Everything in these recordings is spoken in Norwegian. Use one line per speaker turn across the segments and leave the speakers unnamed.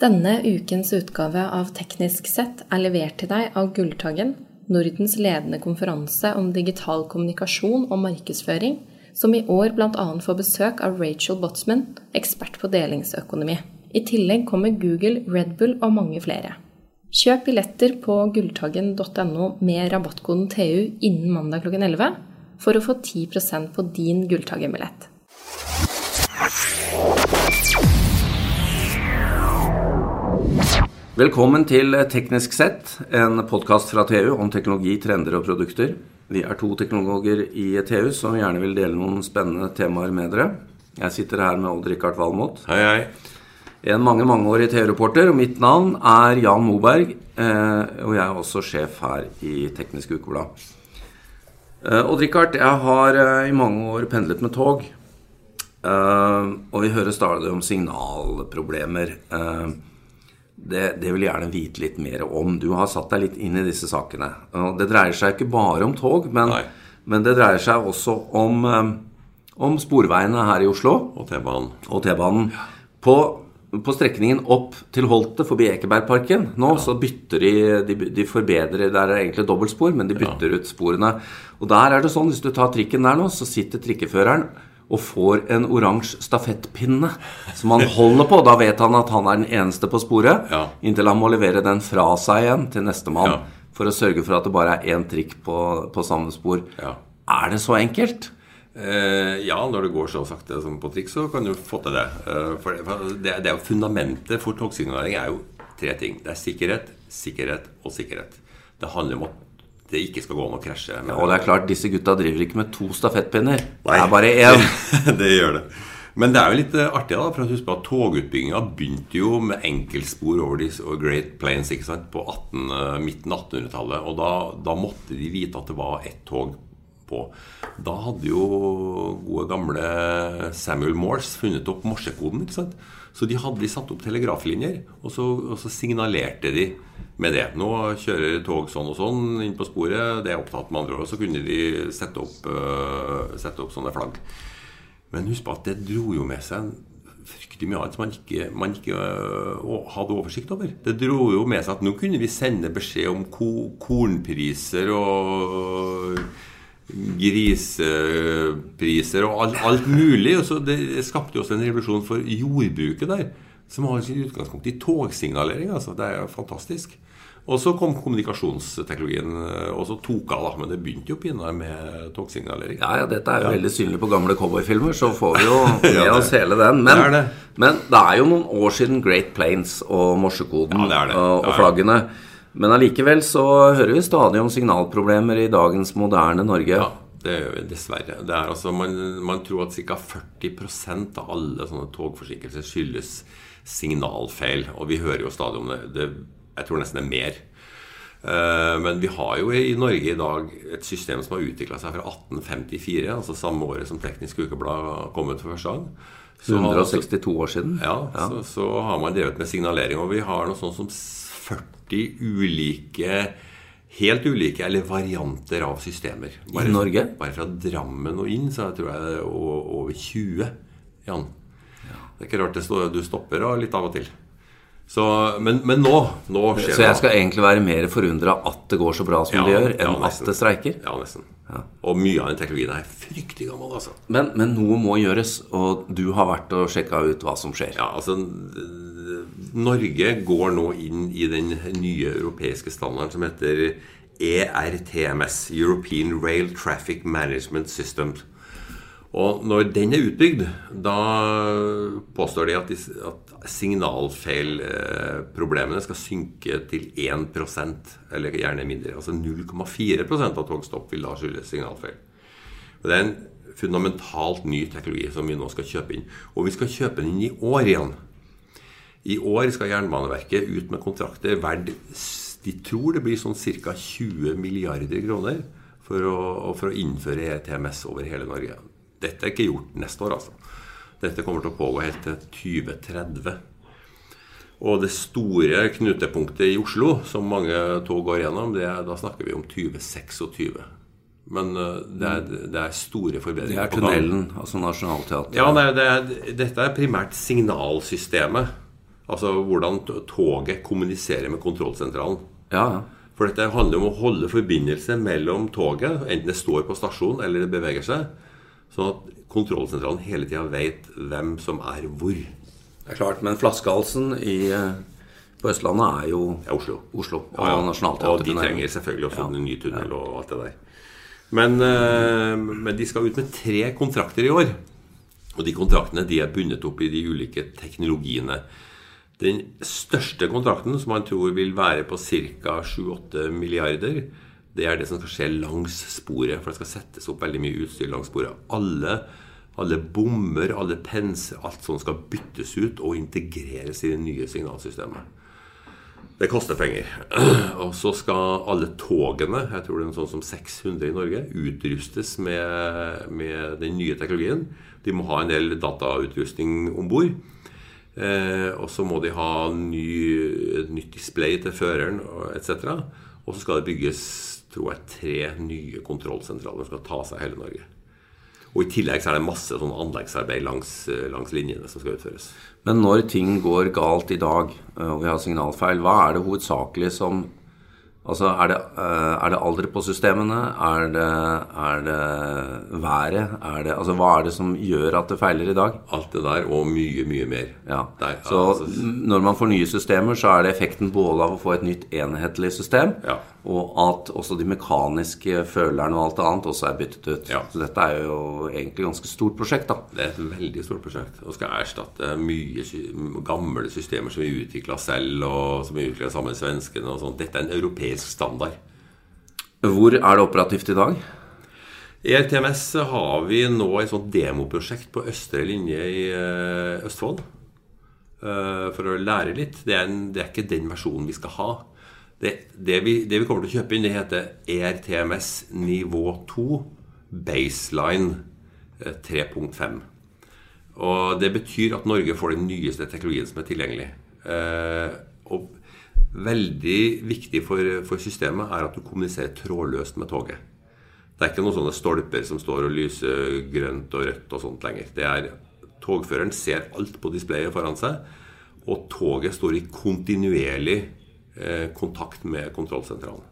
Denne ukens utgave av Teknisk sett er levert til deg av Gulltaggen, Nordens ledende konferanse om digital kommunikasjon og markedsføring, som i år bl.a. får besøk av Rachel Botsman, ekspert på delingsøkonomi. I tillegg kommer Google, Red Bull og mange flere. Kjøp billetter på gulltaggen.no med rabattkoden TU innen mandag klokken 11 for å få 10% på din Gulltaggen-billett.
Velkommen til Teknisk sett, en podkast fra TU om teknologi, trender og produkter. Vi er to teknologer i TU som gjerne vil dele noen spennende temaer med dere. Jeg sitter her med Odd-Rikard Valmot.
Hei, hei.
En mange mangeårig TU-reporter. og mitt navn er Jan Moberg. eh, Og jeg er også sjef her i Teknisk Ukeblad. Eh, Odd-Rikard, jeg har eh, i mange år pendlet med tog. Og vi hører stadig om signalproblemer. Det, det vil jeg gjerne vite litt mer om. Du har satt deg litt inn i disse sakene. Det dreier seg ikke bare om tog, men, men det dreier seg også om, eh, om sporveiene her i Oslo
Og T-banen.
og T-banen. På, på strekningen opp til Holte forbi Ekebergparken nå så bytter de, de De forbedrer Der er det egentlig dobbeltspor, men de bytter ut sporene. Og der er det sånn, hvis du tar trikken der nå, så sitter trikkeføreren og får en oransje stafettpinne som han holder på. Da vet han at han er den eneste på sporet,
Ja.
inntil han må levere den fra seg igjen til nestemann.
Ja.
For å sørge for at det bare er én trikk på, på samme spor.
Ja.
Er det så enkelt?
Eh, ja, når det går så sakte som på trikk, så kan du få til det. Eh, for det, for det, det er jo Fundamentet for togsignalering er jo tre ting. Det er sikkerhet, sikkerhet og sikkerhet. Det handler om at det ikke skal gå an å krasje. Ja,
Og det er klart, disse gutta driver ikke med to stafettpinner. Det er bare én.
det gjør det. Men det er jo litt eh, artig, da, for å huske at togutbygginga begynte jo med enkeltspor over de Great Plains ikke sant, på 18, eh, midten av 1800-tallet. Og da, da måtte de vite at det var ett tog på. Da hadde jo gode, gamle Samuel Morse funnet opp morsekoden. ikke sant? Så de hadde de satt opp telegraflinjer, og så, og så signalerte de med det. Nå kjører tog sånn og sånn inn på sporet, det er opptatt med andre ord. Og så kunne de sette opp, uh, sette opp sånne flagg. Men husk på at det dro jo med seg fryktelig mye annet som man ikke, man ikke uh, hadde oversikt over. Det dro jo med seg at nå kunne vi sende beskjed om ko kornpriser og grisepriser og alt, alt mulig. Og så det skapte jo også en revolusjon for jordbruket der, som har sitt utgangspunkt i togsignalering. Altså. Det er jo fantastisk. Og så kom kommunikasjonsteknologien, øh, og så tok av, da. Men det begynte jo pinadø med togsignalering.
Ja, ja, dette er jo veldig synlig på gamle cowboyfilmer, så får vi jo med
Ja,
oss hele den. Men
det det.
men det er jo noen år siden Great Plains og morsekoden
Ja,
og, og
Ja, ja.
flaggene. Men allikevel så hører vi stadig om signalproblemer i dagens moderne Norge.
Ja, det gjør vi dessverre. Det er altså, man, man tror at ca. 40% av alle sånne togforsinkelser skyldes signalfeil. Og vi hører jo stadig om det. det jeg tror nesten det er mer. Eh, Men vi har jo i Norge i dag et system som har utvikla seg fra 1854, altså samme året som Teknisk Ukeblad kom ut for første gang. Så har-
162 år siden.
ja, Så, så har man drevet med signalering. Og vi har noe sånt som 40 ulike Helt ulike eller varianter av systemer.
I Norge?
Bare fra Drammen og inn, så jeg tror jeg det er over 20. Jan. Det er ikke rart det står, du stopper og litt av og til. Så, men, men nå, nå skjer
Så jeg skal egentlig være mer forundra at det går så bra som
Ja,
det gjør,
ja,
enn at det streiker.
Ja, nesten. Og mye av den teknologien er fryktelig gammel, altså.
Men, men noe må gjøres, og du har vært og sjekka ut hva som skjer.
Ja, altså Norge går nå inn i den nye europeiske standarden som heter ERTMS, European Rail Traffic Management System. Og når den er utbygd, da påstår de at, de, at signalfeilproblemene skal synke til 1% eller gjerne mindre. Altså 0,4% av togstopp vil da skyldes signalfeil. Og Det er en fundamentalt ny teknologi som vi nå skal kjøpe inn. Og vi skal kjøpe den inn i år igjen. I år skal Jernbaneverket ut med kontrakter verdt De tror det blir sånn ca. 20 milliarder kroner for å, for å innføre ETMS over hele Norge. Dette er ikke gjort neste år, altså. Dette kommer til å pågå helt til 2030. Og det store knutepunktet i Oslo, som mange tog går gjennom, det da snakker vi om 2026. Men eh, det er, det er store
Det er tunnelen, altså Nationaltheatret.
Ja, er, det er, dette er primært signalsystemet. Altså hvordan toget kommuniserer med kontrollsentralen.
Ja, ja.
For dette handler om å holde forbindelse mellom toget, enten det står på stasjonen eller det beveger seg, sånn at kontrollsentralen hele tida vet hvem som er hvor.
Det er klart, men flaskehalsen i, eh, på Østlandet er jo
Ja, Oslo.
Oslo og
Ja, ja. Og de trenger selvfølgelig også en ny tunnel og alt det der. Men, eh, men de skal ut med tre kontrakter i år. Og de kontraktene de er bundet opp i de ulike teknologiene. Den største kontrakten, som man tror vil være på ca. 7-8 milliarder, det er det som skal skje langs sporet. For det skal settes opp veldig mye utstyr langs sporet. Alle, alle bommer, alle penser, alt sånt skal byttes ut og integreres i det nye signalsystemet. Det koster penger. Og så skal alle togene, jeg tror det er sånn som 600 i Norge, utrustes med, med den nye teknologien. De må ha en del datautrustning om bord. Eh, og så må de ha ny, nytt display til føreren etc. Og så skal det bygges tror jeg, tre nye kontrollsentraler som skal ta seg hele Norge. Og i tillegg så er det masse sånn anleggsarbeid langs, langs linjene som skal utføres.
Men når ting går galt i dag, eh, og vi har signalfeil, hva er det hovedsakelig som Altså, er det, eh, er det alder på systemene? Er det, er det været? Er det, altså, hva er det som gjør at det feiler i dag?
Alt det der og mye, mye mer.
Ja.
Der,
Så
altså,
når man får nye systemer, så er det effekten både av å få et nytt enhetlig system,
Ja.
Og at også de mekaniske følerne og alt annet også er byttet ut.
Ja.
Så dette er jo egentlig et ganske stort prosjekt, da.
Det er et veldig stort prosjekt og skal erstatte mye gamle systemer som vi utvikla selv, og som vi utvikla sammen med svenskene. og sånt. Dette er en europeisk standard.
Hvor er det operativt i dag?
I RTMS har vi nå et sånt demoprosjekt på østre linje i eh, Østfold. eh, for å lære litt. Det er, en, det er ikke den versjonen vi skal ha. Det, det, vi, det vi kommer til å kjøpe inn, det heter ERTMS nivå 2 baseline eh, 3.5. Og det betyr at Norge får den nyeste teknologien som er tilgjengelig. Eh, og veldig viktig for, for systemet er at du kommuniserer trådløst med toget. Det er ikke noen sånne stolper som står og lyser grønt og rødt og sånt lenger. Det er Togføreren ser alt på displayet foran seg, og toget står i kontinuerlig eh, kontakt med kontrollsentralen.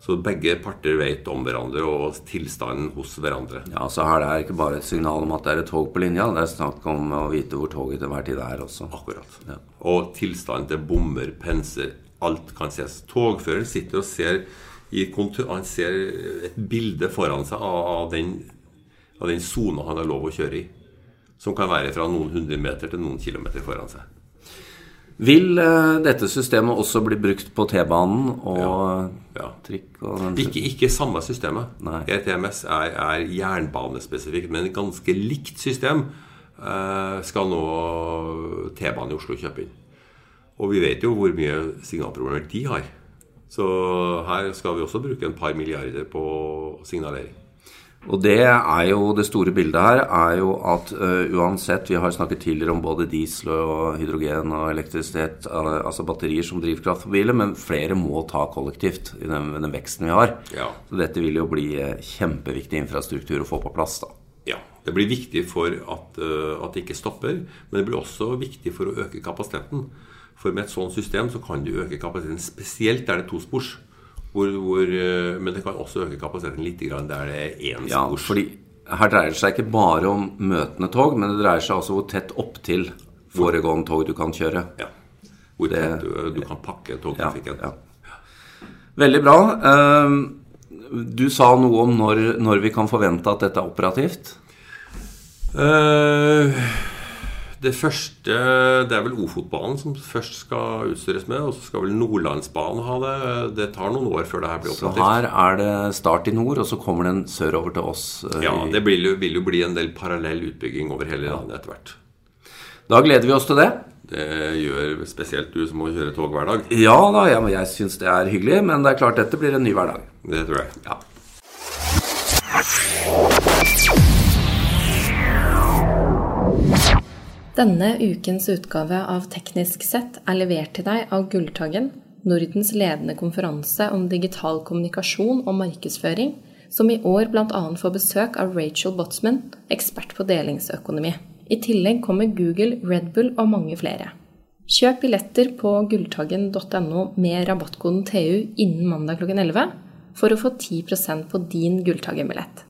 Så begge parter vet om hverandre og tilstanden hos hverandre.
Ja, så her er det ikke bare et signal om at det er et tog på linja, det er snakk om å vite hvor toget til hver tid er også.
Akkurat.
Ja.
Og tilstanden til bommer, penser, alt kan ses. Togføreren sitter og ser i Han ser et bilde foran seg av av den av den sona han har lov å kjøre i. Som kan være fra noen hundre meter til noen kilometer foran seg.
Vil uh, dette systemet også bli brukt på T-banen og
Ja.
trikk og
Ikke, ikke samme systemet.
Nei.
ETMS er, er jernbanespesifikt, men et ganske likt system uh, skal nå T-banen i Oslo kjøpe inn. Og vi vet jo hvor mye signalproblemer de har. Så her skal vi også bruke en par milliarder på signalering.
Og det er jo det store bildet her, er jo at uh, uansett Vi har snakket tidligere om både diesel og hydrogen og elektrisitet, al- altså batterier som drivkraft for biler, men flere må ta kollektivt i den, den veksten vi har.
Ja.
Så dette vil jo bli eh, kjempeviktig infrastruktur å få på plass, da.
Ja, Det blir viktig for at, uh, at det ikke stopper, men det blir også viktig for å øke kapasiteten. For med et sånt system så kan du øke kapasiteten, spesielt der det er tospors. Hvor, hvor, eh, men det kan også øke kapasiteten litt der det er én
Ja, fordi her dreier det seg ikke bare om møtende tog, men det dreier seg også hvor tett opptil foregående tog du kan kjøre.
Ja. Hvor
Det-
tett du, du kan pakke
Ja,
togtrafikken.
ja. Veldig bra. Ehm, Du sa noe om når, når vi kan forvente at dette er operativt.
Eh, det første Det er vel Ofotbanen som først skal utstyres med. Og så skal vel Nordlandsbanen ha det. Det tar noen år før det her blir
Så her er det start i nord, og så kommer den sørover til oss. eh,
Ja, Det jo, vil jo bli en del parallell utbygging over hele landet etter hvert.
Da gleder vi oss til det.
Det gjør spesielt du som må kjøre tog hver dag.
Ja da, jeg, jeg syns det er hyggelig, men det er klart dette blir en ny hverdag.
Det tror jeg.
Ja.
Denne ukens utgave av Teknisk sett er levert til deg av Gulltaggen, Nordens ledende konferanse om digital kommunikasjon og markedsføring, som i år bl.a. får besøk av Rachel Botsman, ekspert på delingsøkonomi. I tillegg kommer Google, Red Bull og mange flere. Kjøp billetter på gulltaggen.no med rabattkoden TU innen mandag klokken 11 for å få 10% på din Gulltaggen-billett.